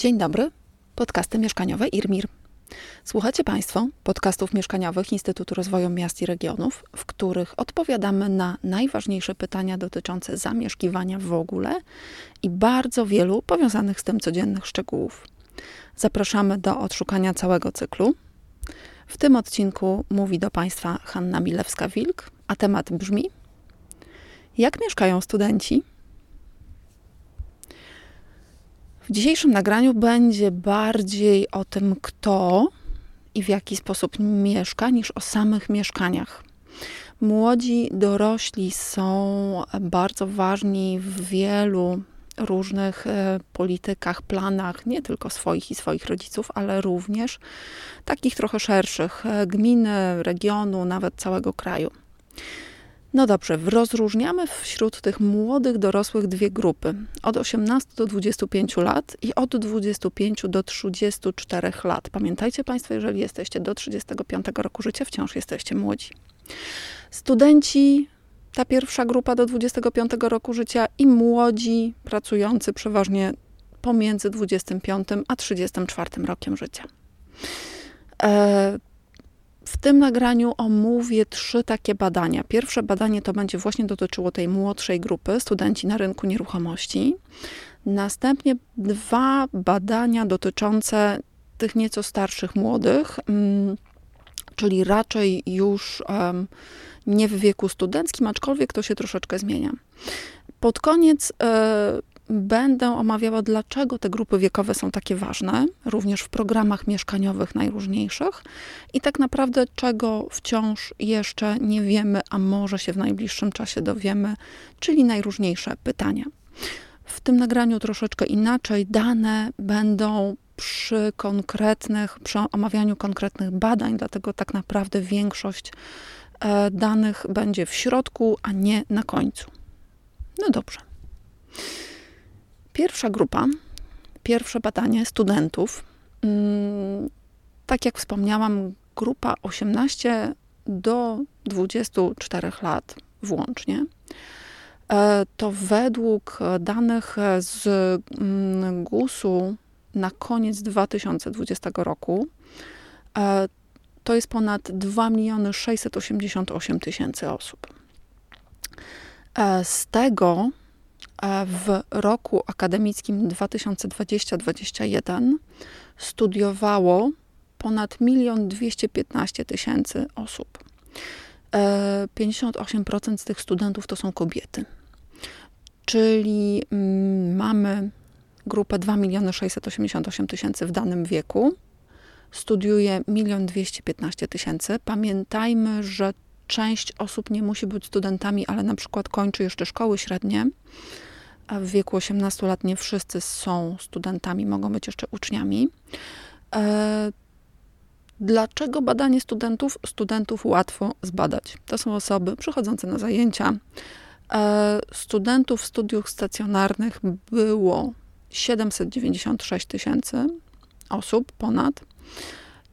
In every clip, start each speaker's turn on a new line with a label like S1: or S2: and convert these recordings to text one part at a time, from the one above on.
S1: Dzień dobry, podcasty mieszkaniowe IRMIR. Słuchacie Państwo podcastów mieszkaniowych Instytutu Rozwoju Miast i Regionów, w których odpowiadamy na najważniejsze pytania dotyczące zamieszkiwania w ogóle i bardzo wielu powiązanych z tym codziennych szczegółów. Zapraszamy do odszukania całego cyklu. W tym odcinku mówi do Państwa Hanna Milewska-Wilk, a temat brzmi: Jak mieszkają studenci? W dzisiejszym nagraniu będzie bardziej o tym, kto i w jaki sposób mieszka, niż o samych mieszkaniach. Młodzi dorośli są bardzo ważni w wielu różnych e, politykach, planach, nie tylko swoich i swoich rodziców, ale również takich trochę szerszych e, gminy, regionu, nawet całego kraju. No dobrze, rozróżniamy wśród tych młodych dorosłych dwie grupy. Od 18 do 25 lat i od 25 do 34 lat. Pamiętajcie Państwo, jeżeli jesteście do 35 roku życia, wciąż jesteście młodzi. Studenci, ta pierwsza grupa do 25 roku życia i młodzi, pracujący przeważnie pomiędzy 25 a 34 rokiem życia. E, w tym nagraniu omówię trzy takie badania. Pierwsze badanie to będzie właśnie dotyczyło tej młodszej grupy, studenci na rynku nieruchomości. Następnie dwa badania dotyczące tych nieco starszych młodych, mm, czyli raczej już nie w wieku studenckim, aczkolwiek to się troszeczkę zmienia. Pod koniec e, będę omawiała, dlaczego te grupy wiekowe są takie ważne, również w programach mieszkaniowych najróżniejszych i tak naprawdę czego wciąż jeszcze nie wiemy, a może się w najbliższym czasie dowiemy, czyli najróżniejsze pytania. W tym nagraniu troszeczkę inaczej dane będą przy konkretnych, przy omawianiu konkretnych badań, dlatego tak naprawdę większość e, danych będzie w środku, a nie na końcu. No dobrze. Pierwsza grupa, pierwsze badanie studentów, mm, tak jak wspomniałam, grupa 18 do 24 lat włącznie. E, to według danych z mm, GUS-u na koniec 2020 roku e, to jest ponad 2 miliony 688 tysięcy osób. E, z tego w roku akademickim 2020-2021 studiowało ponad 1 215 tysięcy osób. 58% e, z tych studentów to są kobiety. Czyli mm, mamy grupę 2 688 tysięcy w danym wieku. Studiuje 1 215 tysięcy. Pamiętajmy, że część osób nie musi być studentami, ale na przykład kończy jeszcze szkoły średnie a w wieku 18 lat nie wszyscy są studentami, mogą być jeszcze uczniami. E, dlaczego badanie studentów? Studentów łatwo zbadać. To są osoby przychodzące na zajęcia. E, studentów w studiach stacjonarnych było 796 tysięcy osób ponad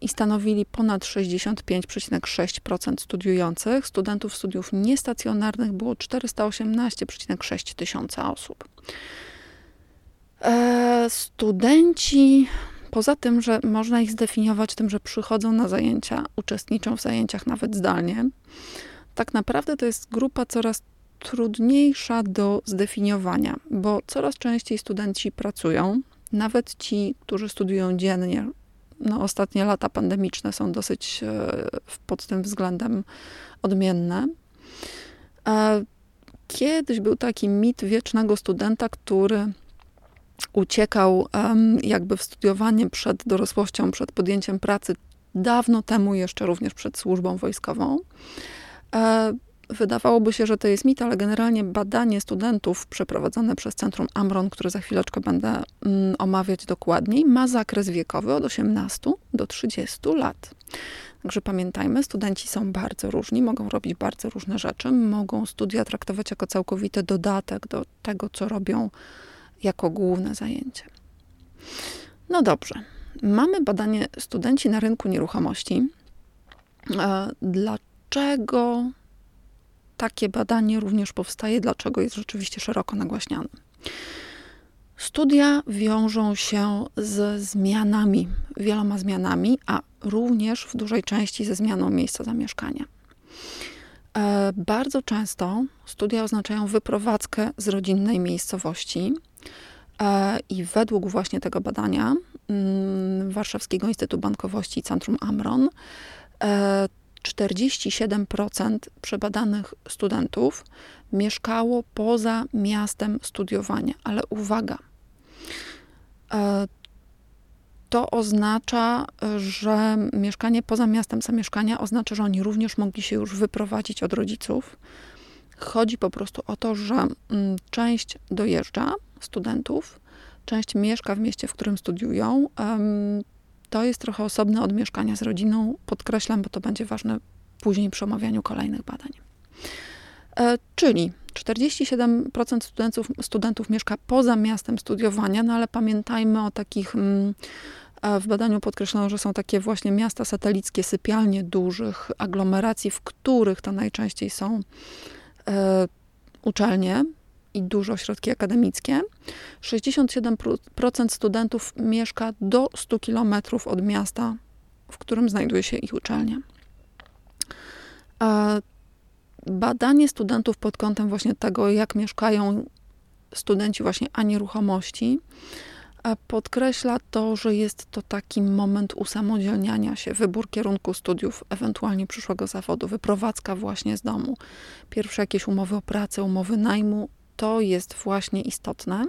S1: i stanowili ponad 65,6% studiujących. Studentów studiów niestacjonarnych było 418,6 tysiąca osób. E, studenci, poza tym, że można ich zdefiniować tym, że przychodzą na zajęcia, uczestniczą w zajęciach nawet zdalnie, tak naprawdę to jest grupa coraz trudniejsza do zdefiniowania, bo coraz częściej studenci pracują, nawet ci, którzy studiują dziennie, no, ostatnie lata pandemiczne są dosyć e, pod tym względem odmienne. Kiedyś był taki mit wiecznego studenta, który uciekał jakby w studiowanie przed dorosłością, przed podjęciem pracy, dawno temu jeszcze również przed służbą wojskową. Wydawałoby się, że to jest mit, ale generalnie badanie studentów przeprowadzone przez Centrum Amron, które za chwileczkę będę mm, omawiać dokładniej, ma zakres wiekowy od 18 do 30 lat. Także pamiętajmy, studenci są bardzo różni, mogą robić bardzo różne rzeczy, mogą studia traktować jako całkowity dodatek do tego, co robią jako główne zajęcie. No dobrze, mamy badanie studenci na rynku nieruchomości. E, dlaczego takie badanie również powstaje, dlaczego jest rzeczywiście szeroko nagłaśniane. Studia wiążą się z zmianami, wieloma zmianami, a również w dużej części ze zmianą miejsca zamieszkania. E, bardzo często studia oznaczają wyprowadzkę z rodzinnej miejscowości. E, I według właśnie tego badania mm, Warszawskiego Instytutu Bankowości i Centrum Amron 47% e, przebadanych studentów mieszkało poza miastem studiowania. Ale uwaga, to oznacza, że mieszkanie poza miastem zamieszkania oznacza, że oni również mogli się już wyprowadzić od rodziców. Chodzi po prostu o to, że mm, część dojeżdża studentów, część mieszka w mieście, w którym studiują. To jest trochę osobne od mieszkania z rodziną. Podkreślam, bo to będzie ważne później przy omawianiu kolejnych badań. E, czyli 47% studentów, studentów mieszka poza miastem studiowania, no ale pamiętajmy o takich. Mm, w badaniu podkreślono, że są takie właśnie miasta satelickie, sypialnie dużych aglomeracji, w których to najczęściej są e, uczelnie i duże ośrodki akademickie. 67% studentów mieszka do 100 km od miasta, w którym znajduje się ich uczelnia. E, badanie studentów pod kątem właśnie tego, jak mieszkają studenci właśnie a nieruchomości, podkreśla to, że jest to taki moment usamodzielniania się, wybór kierunku studiów, ewentualnie przyszłego zawodu, wyprowadzka właśnie z domu, pierwsze jakieś umowy o pracę, umowy najmu. To jest właśnie istotne,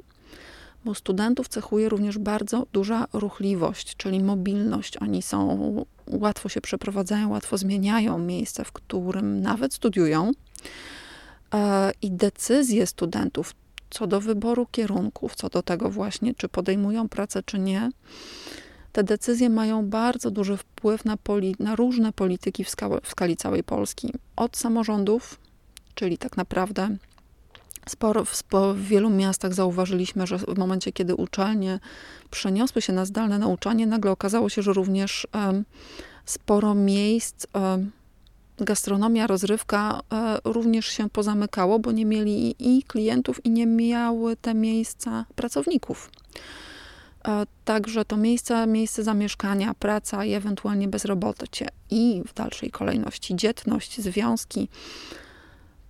S1: bo studentów cechuje również bardzo duża ruchliwość, czyli mobilność. Oni są, łatwo się przeprowadzają, łatwo zmieniają miejsce, w którym nawet studiują. E, I decyzje studentów co do wyboru kierunków, co do tego właśnie, czy podejmują pracę, czy nie, te decyzje mają bardzo duży wpływ na, poli, na różne polityki w, skali, w skali całej Polski. Od samorządów, czyli tak naprawdę sporo, w, wielu miastach zauważyliśmy, że w momencie, kiedy uczelnie przeniosły się na zdalne nauczanie, nagle okazało się, że również um, sporo miejsc um, gastronomia, rozrywka e, również się pozamykało, bo nie mieli i klientów, i nie miały te miejsca pracowników. E, także to miejsce, miejsce zamieszkania, praca i ewentualnie bezrobocie i w dalszej kolejności dzietność, związki,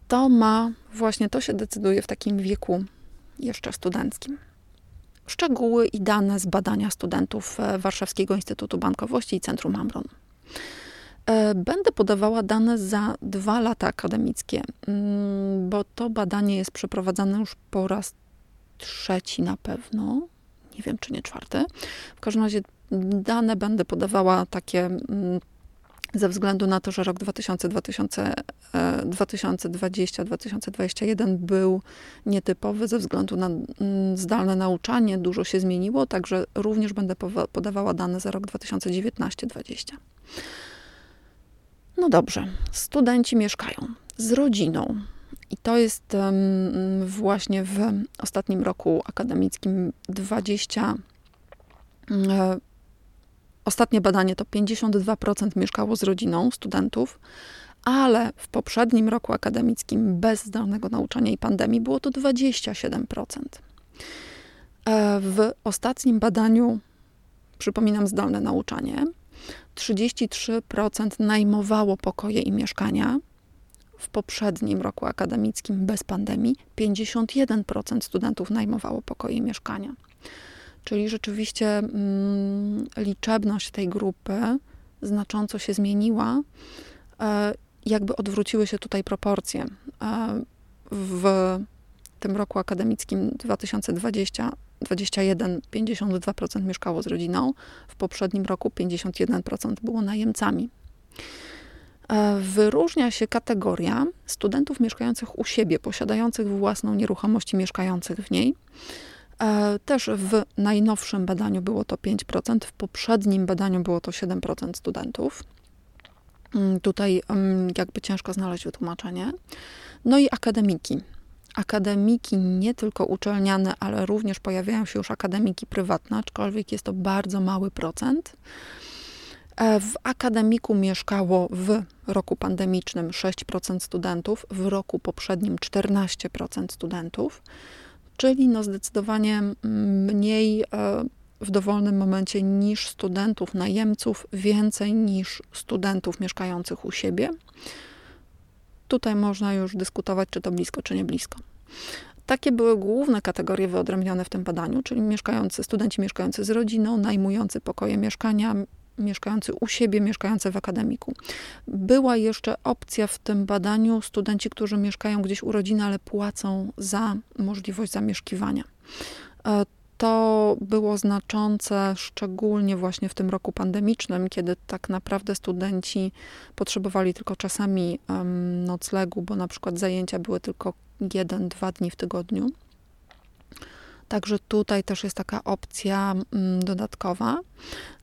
S1: to ma właśnie, to się decyduje w takim wieku jeszcze studenckim. Szczegóły i dane z badania studentów e, Warszawskiego Instytutu Bankowości i Centrum Amron. E, będę podawała dane za dwa lata akademickie, mm, bo to badanie jest przeprowadzane już po raz trzeci na pewno. Nie wiem, czy nie czwarty. W każdym razie dane będę podawała takie mm, ze względu na to, że rok 2020-2021 e, był nietypowy ze względu na mm, zdalne nauczanie, dużo się zmieniło, także również będę podawała dane za rok 2019-2020. No dobrze, studenci mieszkają z rodziną. I to jest właśnie w ostatnim roku akademickim 20. Ostatnie badanie to 52% mieszkało z rodziną studentów, ale w poprzednim roku akademickim bez zdalnego nauczania i pandemii było to 27%. E, w ostatnim badaniu, przypominam, zdalne nauczanie, 33% najmowało pokoje i mieszkania. W poprzednim roku akademickim bez pandemii 51% studentów najmowało pokoje i mieszkania. Czyli rzeczywiście mm, liczebność tej grupy znacząco się zmieniła. E, jakby odwróciły się tutaj proporcje. E, w tym roku akademickim 2020 21, 52% mieszkało z rodziną, w poprzednim roku 51% było najemcami. E, wyróżnia się kategoria studentów mieszkających u siebie, posiadających własną nieruchomość i mieszkających w niej. E, też w najnowszym badaniu było to 5%, w poprzednim badaniu było to 7% studentów. Mm, tutaj mm, jakby ciężko znaleźć wytłumaczenie. No i akademiki akademiki nie tylko uczelniane, ale również pojawiają się już akademiki prywatne, aczkolwiek jest to bardzo mały procent. E, w akademiku mieszkało w roku pandemicznym 6% studentów, w roku poprzednim 14% studentów. Czyli no zdecydowanie mniej w dowolnym momencie niż studentów najemców, więcej niż studentów mieszkających u siebie. Tutaj można już dyskutować, czy to blisko, czy nie blisko. Takie były główne kategorie wyodrębnione w tym badaniu, czyli mieszkający, studenci mieszkający z rodziną, najmujący pokoje mieszkania, mieszkający u siebie, mieszkający w akademiku. Była jeszcze opcja w tym badaniu studenci, którzy mieszkają gdzieś u rodziny, ale płacą za możliwość zamieszkiwania. E, to było znaczące, szczególnie właśnie w tym roku pandemicznym, kiedy tak naprawdę studenci potrzebowali tylko czasami noclegu, bo na przykład zajęcia były tylko jeden, dwa dni w tygodniu. Także tutaj też jest taka opcja um, dodatkowa.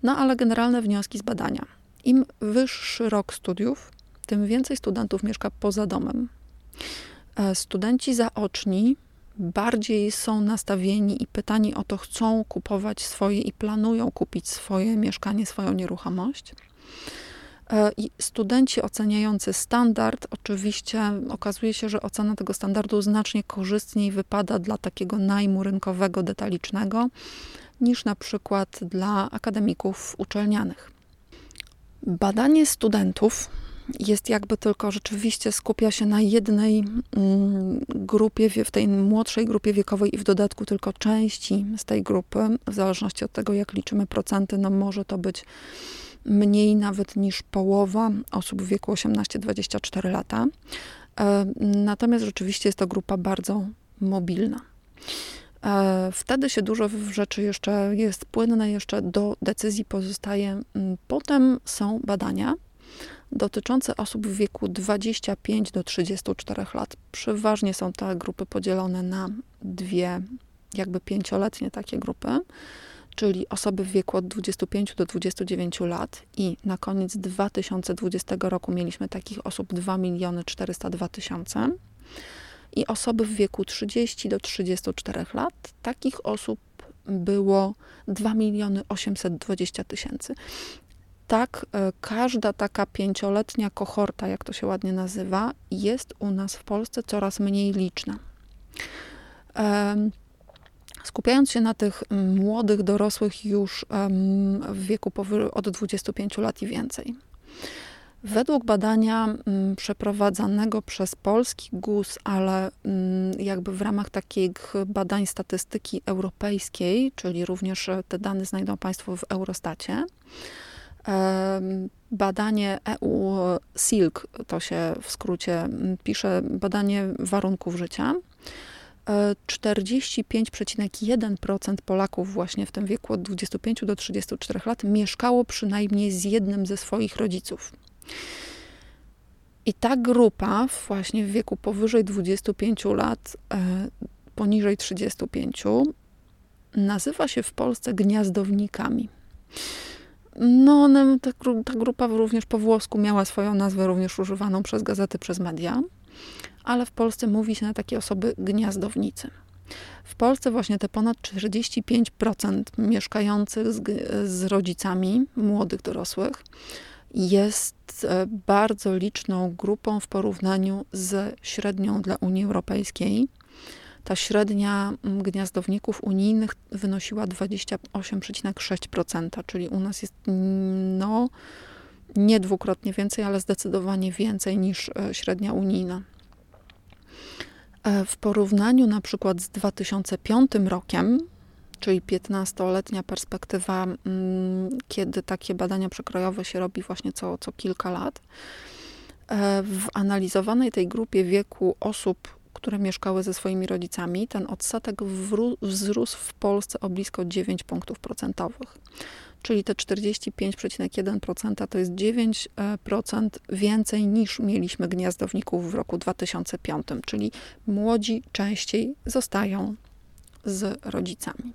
S1: No ale generalne wnioski z badania. Im wyższy rok studiów, tym więcej studentów mieszka poza domem. E, studenci zaoczni bardziej są nastawieni i pytani o to, chcą kupować swoje i planują kupić swoje mieszkanie, swoją nieruchomość. E, I studenci oceniający standard, oczywiście okazuje się, że ocena tego standardu znacznie korzystniej wypada dla takiego najmu rynkowego, detalicznego, niż na przykład dla akademików uczelnianych. Badanie studentów jest jakby tylko rzeczywiście skupia się na jednej mm, grupie, w tej młodszej grupie wiekowej i w dodatku tylko części z tej grupy, w zależności od tego, jak liczymy procenty, no może to być mniej nawet niż połowa osób w wieku 18-24 lata. E, natomiast rzeczywiście jest to grupa bardzo mobilna. E, wtedy się dużo rzeczy jeszcze jest płynne, jeszcze do decyzji pozostaje. Mm, potem są badania, dotyczące osób w wieku 25 do 34 lat. Przeważnie są te grupy podzielone na dwie, jakby pięcioletnie takie grupy, czyli osoby w wieku od 25 do 29 lat. I na koniec 2020 roku mieliśmy takich osób 2 miliony 402 tysiące. I osoby w wieku 30 do 34 lat, takich osób było 2 miliony 820 tysięcy. Tak, e, każda taka pięcioletnia kohorta, jak to się ładnie nazywa, jest u nas w Polsce coraz mniej liczna. Skupiając się na tych młodych, dorosłych już w wieku od 25 lat i więcej. Według badania przeprowadzanego przez polski GUS, ale jakby w ramach takich badań statystyki europejskiej, czyli również te dane znajdą Państwo w Eurostacie, Badanie EU SILK, to się w skrócie pisze, badanie warunków życia. 45,1% Polaków właśnie w tym wieku od 25 do 34 lat mieszkało przynajmniej z jednym ze swoich rodziców. I ta grupa właśnie w wieku powyżej 25 lat, e, poniżej 35, nazywa się w Polsce gniazdownikami. No, ta grupa również po włosku miała swoją nazwę, również używaną przez gazety, przez media, ale w Polsce mówi się na takie osoby gniazdownicy. W Polsce właśnie te ponad 45% mieszkających z, z rodzicami młodych dorosłych jest e, bardzo liczną grupą w porównaniu z średnią dla Unii Europejskiej ta średnia gniazdowników unijnych wynosiła 28,6%, czyli u nas jest no, nie dwukrotnie więcej, ale zdecydowanie więcej niż e, średnia unijna. E, w porównaniu na przykład z 2005 rokiem, czyli 15-letnia perspektywa, mm, kiedy takie badania przekrojowe się robi właśnie co, co kilka lat, e, w analizowanej tej grupie wieku osób które mieszkały ze swoimi rodzicami, ten odsetek wzrósł w Polsce o blisko 9 punktów procentowych. Czyli te 45,1% to jest 9% więcej niż mieliśmy gniazdowników w roku 2005, czyli młodzi częściej zostają z rodzicami.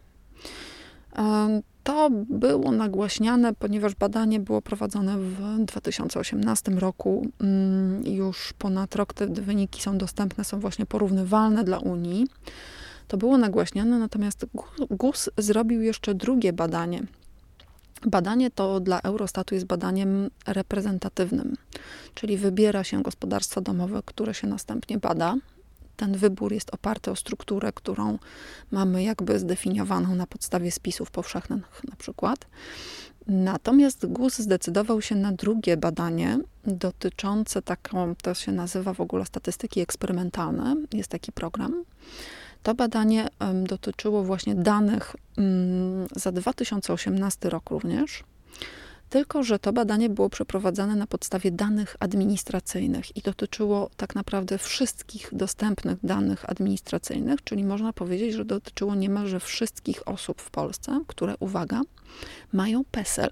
S1: To było nagłaśniane, ponieważ badanie było prowadzone w 2018 roku. Mm, już ponad rok te wyniki są dostępne, są właśnie porównywalne dla Unii. To było nagłaśniane, natomiast GUS zrobił jeszcze drugie badanie. Badanie to dla Eurostatu jest badaniem reprezentatywnym, czyli wybiera się gospodarstwa domowe, które się następnie bada ten wybór jest oparty o strukturę, którą mamy jakby zdefiniowaną na podstawie spisów powszechnych na przykład. Natomiast GUS zdecydował się na drugie badanie dotyczące taką, to się nazywa w ogóle statystyki eksperymentalne, jest taki program. To badanie dotyczyło właśnie danych mm, za 2018 rok również, tylko że to badanie było przeprowadzane na podstawie danych administracyjnych i dotyczyło tak naprawdę wszystkich dostępnych danych administracyjnych, czyli można powiedzieć, że dotyczyło niemalże wszystkich osób w Polsce, które, uwaga, mają PESEL.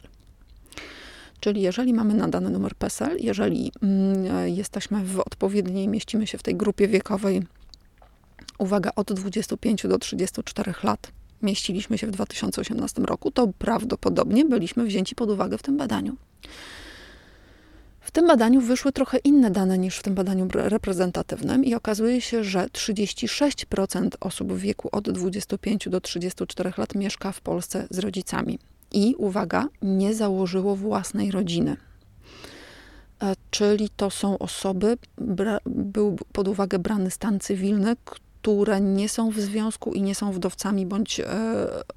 S1: Czyli jeżeli mamy nadany numer PESEL, jeżeli mm, jesteśmy w odpowiedniej, mieścimy się w tej grupie wiekowej, uwaga, od 25 do 34 lat, mieściliśmy się w 2018 roku, to prawdopodobnie byliśmy wzięci pod uwagę w tym badaniu. W tym badaniu wyszły trochę inne dane niż w tym badaniu reprezentatywnym i okazuje się, że 36% osób w wieku od 25 do 34 lat mieszka w Polsce z rodzicami. I uwaga, nie założyło własnej rodziny. E, czyli to są osoby, był pod uwagę brany stan cywilny, które nie są w związku i nie są wdowcami bądź e,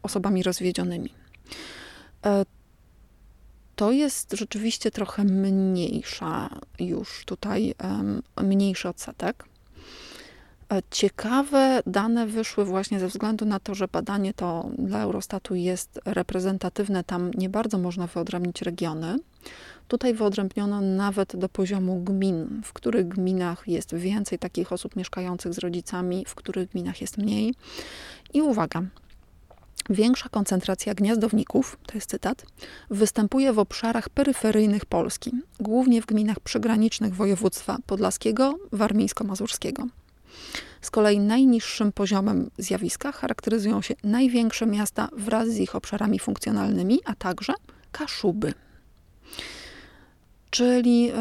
S1: osobami rozwiedzionymi. E, to jest rzeczywiście trochę mniejsza już tutaj, mniejszy odsetek. E, ciekawe dane wyszły właśnie ze względu na to, że badanie to dla Eurostatu jest reprezentatywne, tam nie bardzo można wyodrębnić regiony. Tutaj wyodrębniono nawet do poziomu gmin, w których gminach jest więcej takich osób mieszkających z rodzicami, w których gminach jest mniej. I uwaga, Większa koncentracja gniazdowników, to jest cytat, występuje w obszarach peryferyjnych Polski, głównie w gminach przygranicznych województwa podlaskiego, warmińsko-mazurskiego. Z kolei najniższym poziomem zjawiska charakteryzują się największe miasta wraz z ich obszarami funkcjonalnymi, a także Kaszuby czyli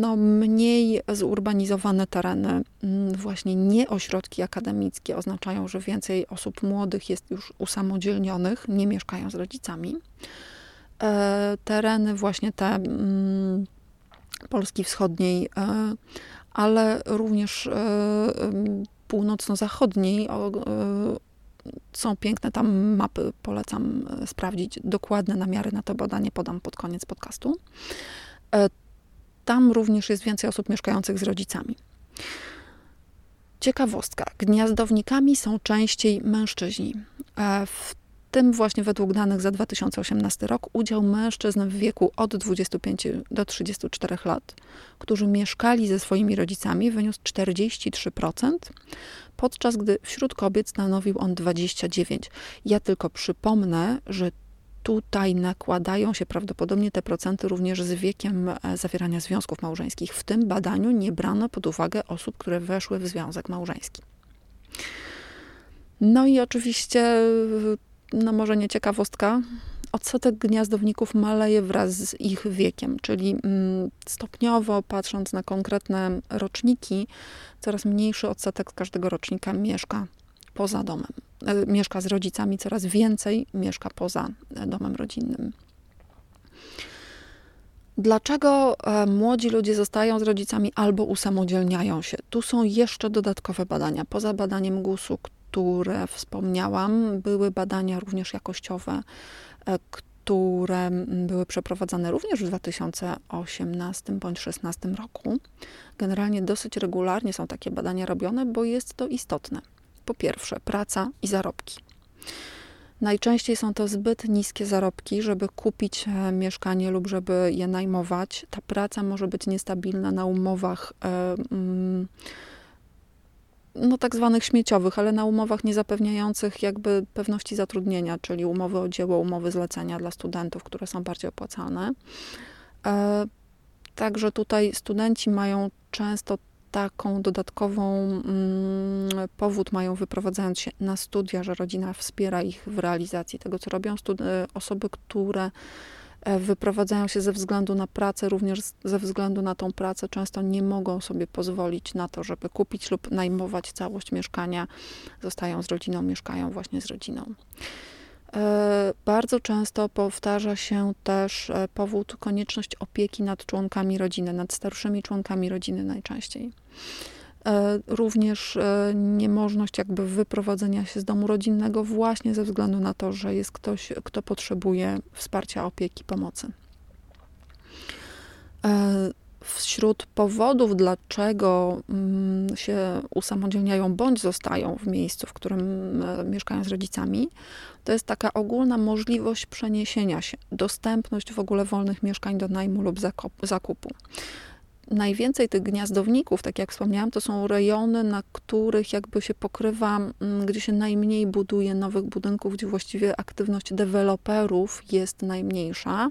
S1: no, mniej zurbanizowane tereny, mm, właśnie nie ośrodki akademickie oznaczają, że więcej osób młodych jest już usamodzielnionych, nie mieszkają z rodzicami. E, tereny właśnie te mm, Polski Wschodniej, e, ale również e, północno-zachodniej są piękne tam mapy, polecam sprawdzić dokładne namiary na to badanie, podam pod koniec podcastu. E, tam również jest więcej osób mieszkających z rodzicami. Ciekawostka. Gniazdownikami są częściej mężczyźni. E, w tym właśnie według danych za 2018 rok udział mężczyzn w wieku od 25 do 34 lat, którzy mieszkali ze swoimi rodzicami, wyniósł 43%, podczas gdy wśród kobiet stanowił on 29%. Ja tylko przypomnę, że tutaj nakładają się prawdopodobnie te procenty również z wiekiem e, zawierania związków małżeńskich. W tym badaniu nie brano pod uwagę osób, które weszły w związek małżeński. No i oczywiście, no może nie ciekawostka, odsetek gniazdowników maleje wraz z ich wiekiem, czyli mm, stopniowo patrząc na konkretne roczniki, coraz mniejszy odsetek każdego rocznika mieszka poza domem. E, mieszka z rodzicami, coraz więcej mieszka poza e, domem rodzinnym. Dlaczego e, młodzi ludzie zostają z rodzicami albo usamodzielniają się? Tu są jeszcze dodatkowe badania. Poza badaniem GUS-u, które wspomniałam, były badania również jakościowe, które były przeprowadzane również w 2018 bądź 2016 roku. Generalnie dosyć regularnie są takie badania robione, bo jest to istotne. Po pierwsze, praca i zarobki. Najczęściej są to zbyt niskie zarobki, żeby kupić e, mieszkanie lub żeby je najmować. Ta praca może być niestabilna na umowach e, mm, no, tak zwanych śmieciowych, ale na umowach niezapewniających jakby pewności zatrudnienia, czyli umowy o dzieło, umowy zlecenia dla studentów, które są bardziej opłacalne. E, także tutaj studenci mają często taką dodatkową mm, powód mają wyprowadzając się na studia, że rodzina wspiera ich w realizacji tego, co robią. E, osoby, które e, wyprowadzają się ze względu na pracę, również ze względu na tą pracę, często nie mogą sobie pozwolić na to, żeby kupić lub najmować całość mieszkania. Zostają z rodziną, mieszkają właśnie z rodziną. E, bardzo często powtarza się też powód konieczność opieki nad członkami rodziny, nad starszymi członkami rodziny najczęściej. E, również e, niemożność jakby wyprowadzenia się z domu rodzinnego właśnie ze względu na to, że jest ktoś, kto potrzebuje wsparcia, opieki, pomocy. E, wśród powodów, dlaczego mm, się usamodzielniają bądź zostają w miejscu, w którym mieszkają z rodzicami, to jest taka ogólna możliwość przeniesienia się, dostępność w ogóle wolnych mieszkań do najmu lub zakupu najwięcej tych gniazdowników, tak jak wspomniałam, to są rejony, na których jakby się pokrywa, mm, gdzie się najmniej buduje nowych budynków, gdzie właściwie aktywność deweloperów jest najmniejsza.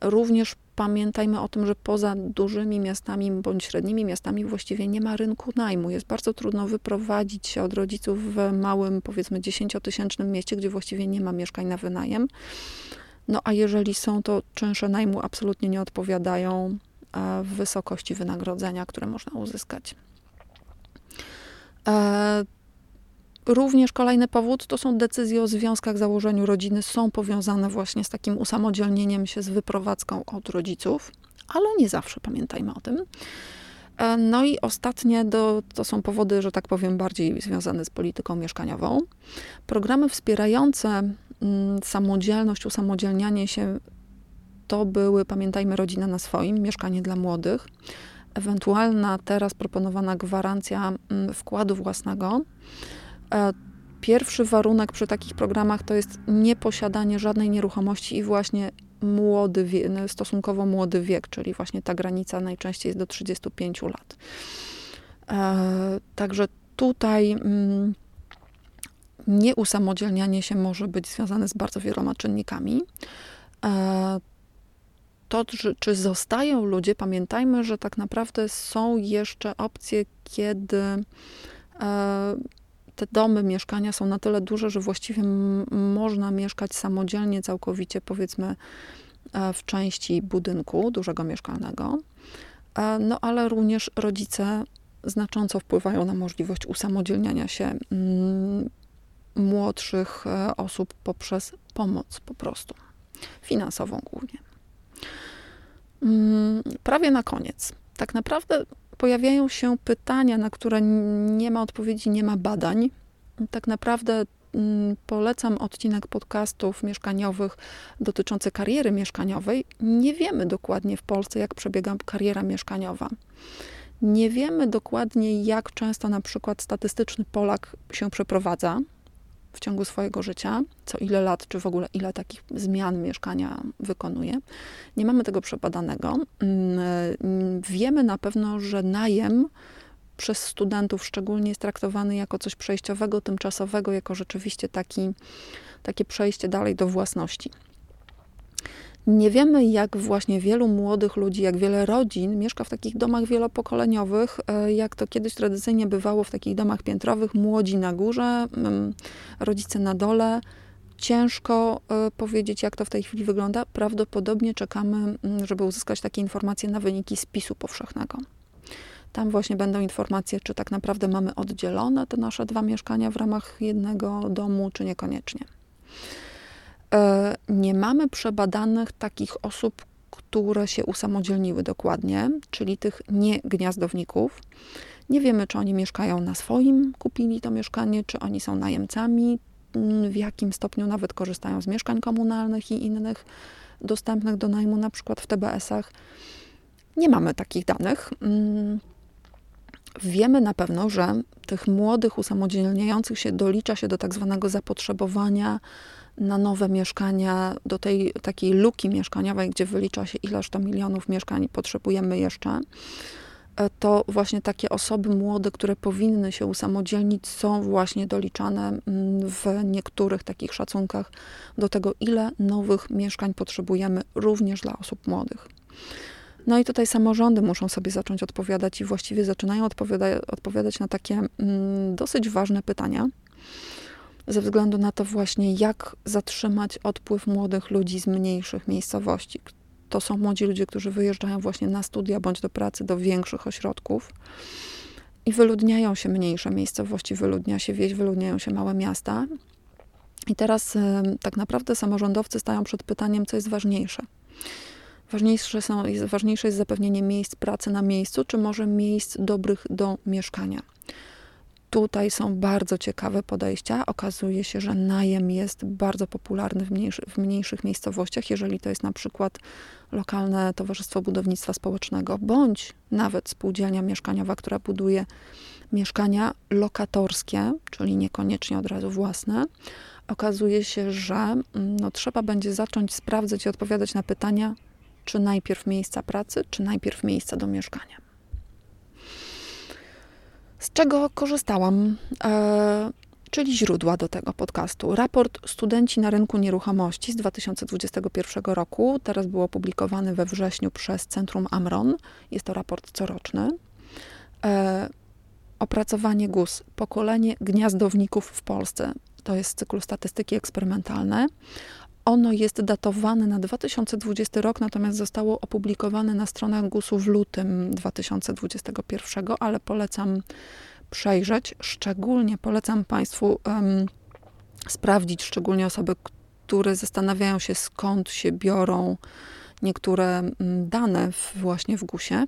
S1: Również pamiętajmy o tym, że poza dużymi miastami bądź średnimi miastami właściwie nie ma rynku najmu. Jest bardzo trudno wyprowadzić się od rodziców w małym, powiedzmy, dziesięciotysięcznym mieście, gdzie właściwie nie ma mieszkań na wynajem. No a jeżeli są, to czynsze najmu absolutnie nie odpowiadają w wysokości wynagrodzenia, które można uzyskać. Również kolejny powód to są decyzje o związkach, założeniu rodziny, są powiązane właśnie z takim usamodzielnieniem się, z wyprowadzką od rodziców, ale nie zawsze, pamiętajmy o tym. E, no i ostatnie do, to są powody, że tak powiem, bardziej związane z polityką mieszkaniową. Programy wspierające mm, samodzielność, usamodzielnianie się to były, pamiętajmy, rodzina na swoim, mieszkanie dla młodych, ewentualna teraz proponowana gwarancja mm, wkładu własnego. Pierwszy warunek przy takich programach to jest nieposiadanie żadnej nieruchomości i właśnie młody, stosunkowo młody wiek, czyli właśnie ta granica najczęściej jest do 35 lat. E, także tutaj mm, nieusamodzielnianie się może być związane z bardzo wieloma czynnikami. E, to, czy, czy zostają ludzie, pamiętajmy, że tak naprawdę są jeszcze opcje, kiedy e, te domy, mieszkania są na tyle duże, że właściwie można mieszkać samodzielnie, całkowicie, powiedzmy, e, w części budynku dużego mieszkalnego. E, no ale również rodzice znacząco wpływają na możliwość usamodzielniania się mm, młodszych osób poprzez pomoc po prostu, finansową głównie. Mm, prawie na koniec. Tak naprawdę pojawiają się pytania, na które nie ma odpowiedzi, nie ma badań. Tak naprawdę mm, polecam odcinek podcastów mieszkaniowych dotyczący kariery mieszkaniowej. Nie wiemy dokładnie w Polsce, jak przebiega kariera mieszkaniowa. Nie wiemy dokładnie, jak często na przykład statystyczny Polak się przeprowadza w ciągu swojego życia, co ile lat, czy w ogóle ile takich zmian mieszkania wykonuje. Nie mamy tego przebadanego. Mm, wiemy na pewno, że najem przez studentów szczególnie jest traktowany jako coś przejściowego, tymczasowego, jako rzeczywiście taki, takie przejście dalej do własności. Nie wiemy, jak właśnie wielu młodych ludzi, jak wiele rodzin mieszka w takich domach wielopokoleniowych, e, jak to kiedyś tradycyjnie bywało w takich domach piętrowych, młodzi na górze, mm, rodzice na dole. Ciężko e, powiedzieć, jak to w tej chwili wygląda. Prawdopodobnie czekamy, mm, żeby uzyskać takie informacje na wyniki spisu powszechnego. Tam właśnie będą informacje, czy tak naprawdę mamy oddzielone te nasze dwa mieszkania w ramach jednego domu, czy niekoniecznie. E, nie mamy przebadanych takich osób, które się usamodzielniły dokładnie, czyli tych niegniazdowników. Nie wiemy, czy oni mieszkają na swoim, kupili to mieszkanie, czy oni są najemcami, w jakim stopniu nawet korzystają z mieszkań komunalnych i innych dostępnych do najmu, na przykład w TBS-ach. Nie mamy takich danych. Mm, wiemy na pewno, że tych młodych usamodzielniających się dolicza się do tak zwanego zapotrzebowania na nowe mieszkania, do tej takiej luki mieszkaniowej, gdzie wylicza się ileż to milionów mieszkań potrzebujemy jeszcze, e, to właśnie takie osoby młode, które powinny się usamodzielnić, są właśnie doliczane mm, w niektórych takich szacunkach do tego, ile nowych mieszkań potrzebujemy również dla osób młodych. No i tutaj samorządy muszą sobie zacząć odpowiadać i właściwie zaczynają odpowiada odpowiadać na takie mm, dosyć ważne pytania ze względu na to właśnie, jak zatrzymać odpływ młodych ludzi z mniejszych miejscowości. To są młodzi ludzie, którzy wyjeżdżają właśnie na studia bądź do pracy do większych ośrodków i wyludniają się mniejsze miejscowości, wyludnia się wieś, wyludniają się małe miasta. I teraz tak naprawdę samorządowcy stają przed pytaniem, co jest ważniejsze. Ważniejsze, są, ważniejsze jest zapewnienie miejsc pracy na miejscu, czy może miejsc dobrych do mieszkania. Tutaj są bardzo ciekawe podejścia. Okazuje się, że najem jest bardzo popularny w, mniejszy, w mniejszych miejscowościach, jeżeli to jest na przykład lokalne towarzystwo budownictwa społecznego, bądź nawet spółdzielnia mieszkaniowa, która buduje mieszkania lokatorskie, czyli niekoniecznie od razu własne. Okazuje się, że mm, no, trzeba będzie zacząć sprawdzać i odpowiadać na pytania, czy najpierw miejsca pracy, czy najpierw miejsca do mieszkania. Z czego korzystałam? E, czyli źródła do tego podcastu. Raport Studenci na rynku nieruchomości z 2021 roku. Teraz był opublikowany we wrześniu przez Centrum Amron. Jest to raport coroczny. E, opracowanie GUS Pokolenie gniazdowników w Polsce. To jest cykl statystyki eksperymentalne. Ono jest datowane na 2020 rok, natomiast zostało opublikowane na stronach GUS-u w lutym 2021, ale polecam przejrzeć. Szczególnie polecam Państwu um, sprawdzić, szczególnie osoby, które zastanawiają się, skąd się biorą niektóre dane w, właśnie w GUS-ie.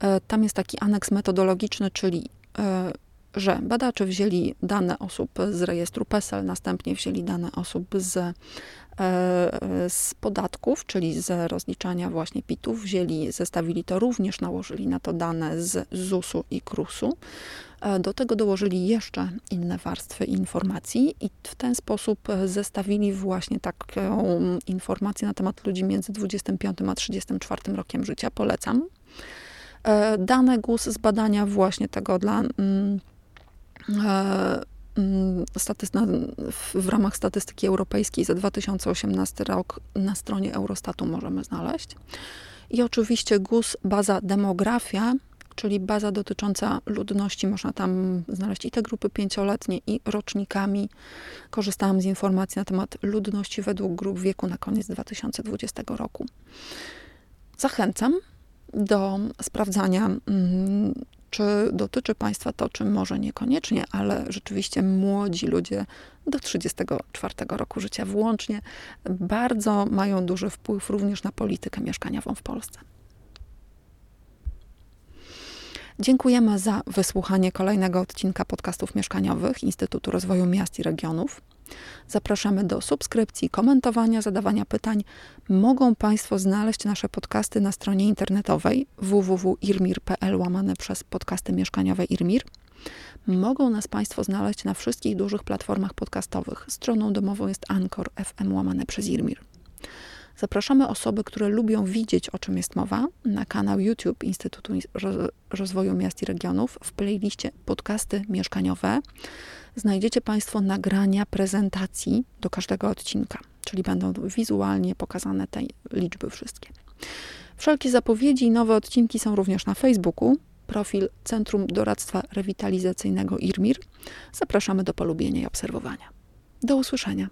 S1: E, tam jest taki aneks metodologiczny, czyli e, że badacze wzięli dane osób z rejestru PESEL, następnie wzięli dane osób z, e, z podatków, czyli z rozliczania właśnie PIT-ów, wzięli, zestawili to również, nałożyli na to dane z ZUS-u i KRUS-u. E, do tego dołożyli jeszcze inne warstwy informacji i w ten sposób zestawili właśnie taką informację na temat ludzi między 25 a 34 rokiem życia. Polecam. E, dane GUS z badania właśnie tego dla mm, w ramach statystyki europejskiej za 2018 rok na stronie Eurostatu możemy znaleźć. I oczywiście GUS, baza demografia, czyli baza dotycząca ludności. Można tam znaleźć i te grupy pięcioletnie, i rocznikami. Korzystałam z informacji na temat ludności według grup wieku na koniec 2020 roku. Zachęcam do sprawdzania mm, czy dotyczy Państwa to, czy może niekoniecznie, ale rzeczywiście młodzi ludzie do 34 roku życia włącznie bardzo mają duży wpływ również na politykę mieszkaniową w Polsce. Dziękujemy za wysłuchanie kolejnego odcinka podcastów mieszkaniowych Instytutu Rozwoju Miast i Regionów. Zapraszamy do subskrypcji, komentowania, zadawania pytań. Mogą Państwo znaleźć nasze podcasty na stronie internetowej www.irmir.pl łamane przez podcasty mieszkaniowe Irmir. Mogą nas Państwo znaleźć na wszystkich dużych platformach podcastowych. Stroną domową jest Anchor FM łamane przez Irmir. Zapraszamy osoby, które lubią widzieć, o czym jest mowa, na kanał YouTube Instytutu Rozwoju Miast i Regionów w playliście podcasty mieszkaniowe znajdziecie Państwo nagrania prezentacji do każdego odcinka, czyli będą wizualnie pokazane te liczby wszystkie. Wszelkie zapowiedzi i nowe odcinki są również na Facebooku. Profil Centrum Doradztwa Rewitalizacyjnego IRMIR. Zapraszamy do polubienia i obserwowania. Do usłyszenia.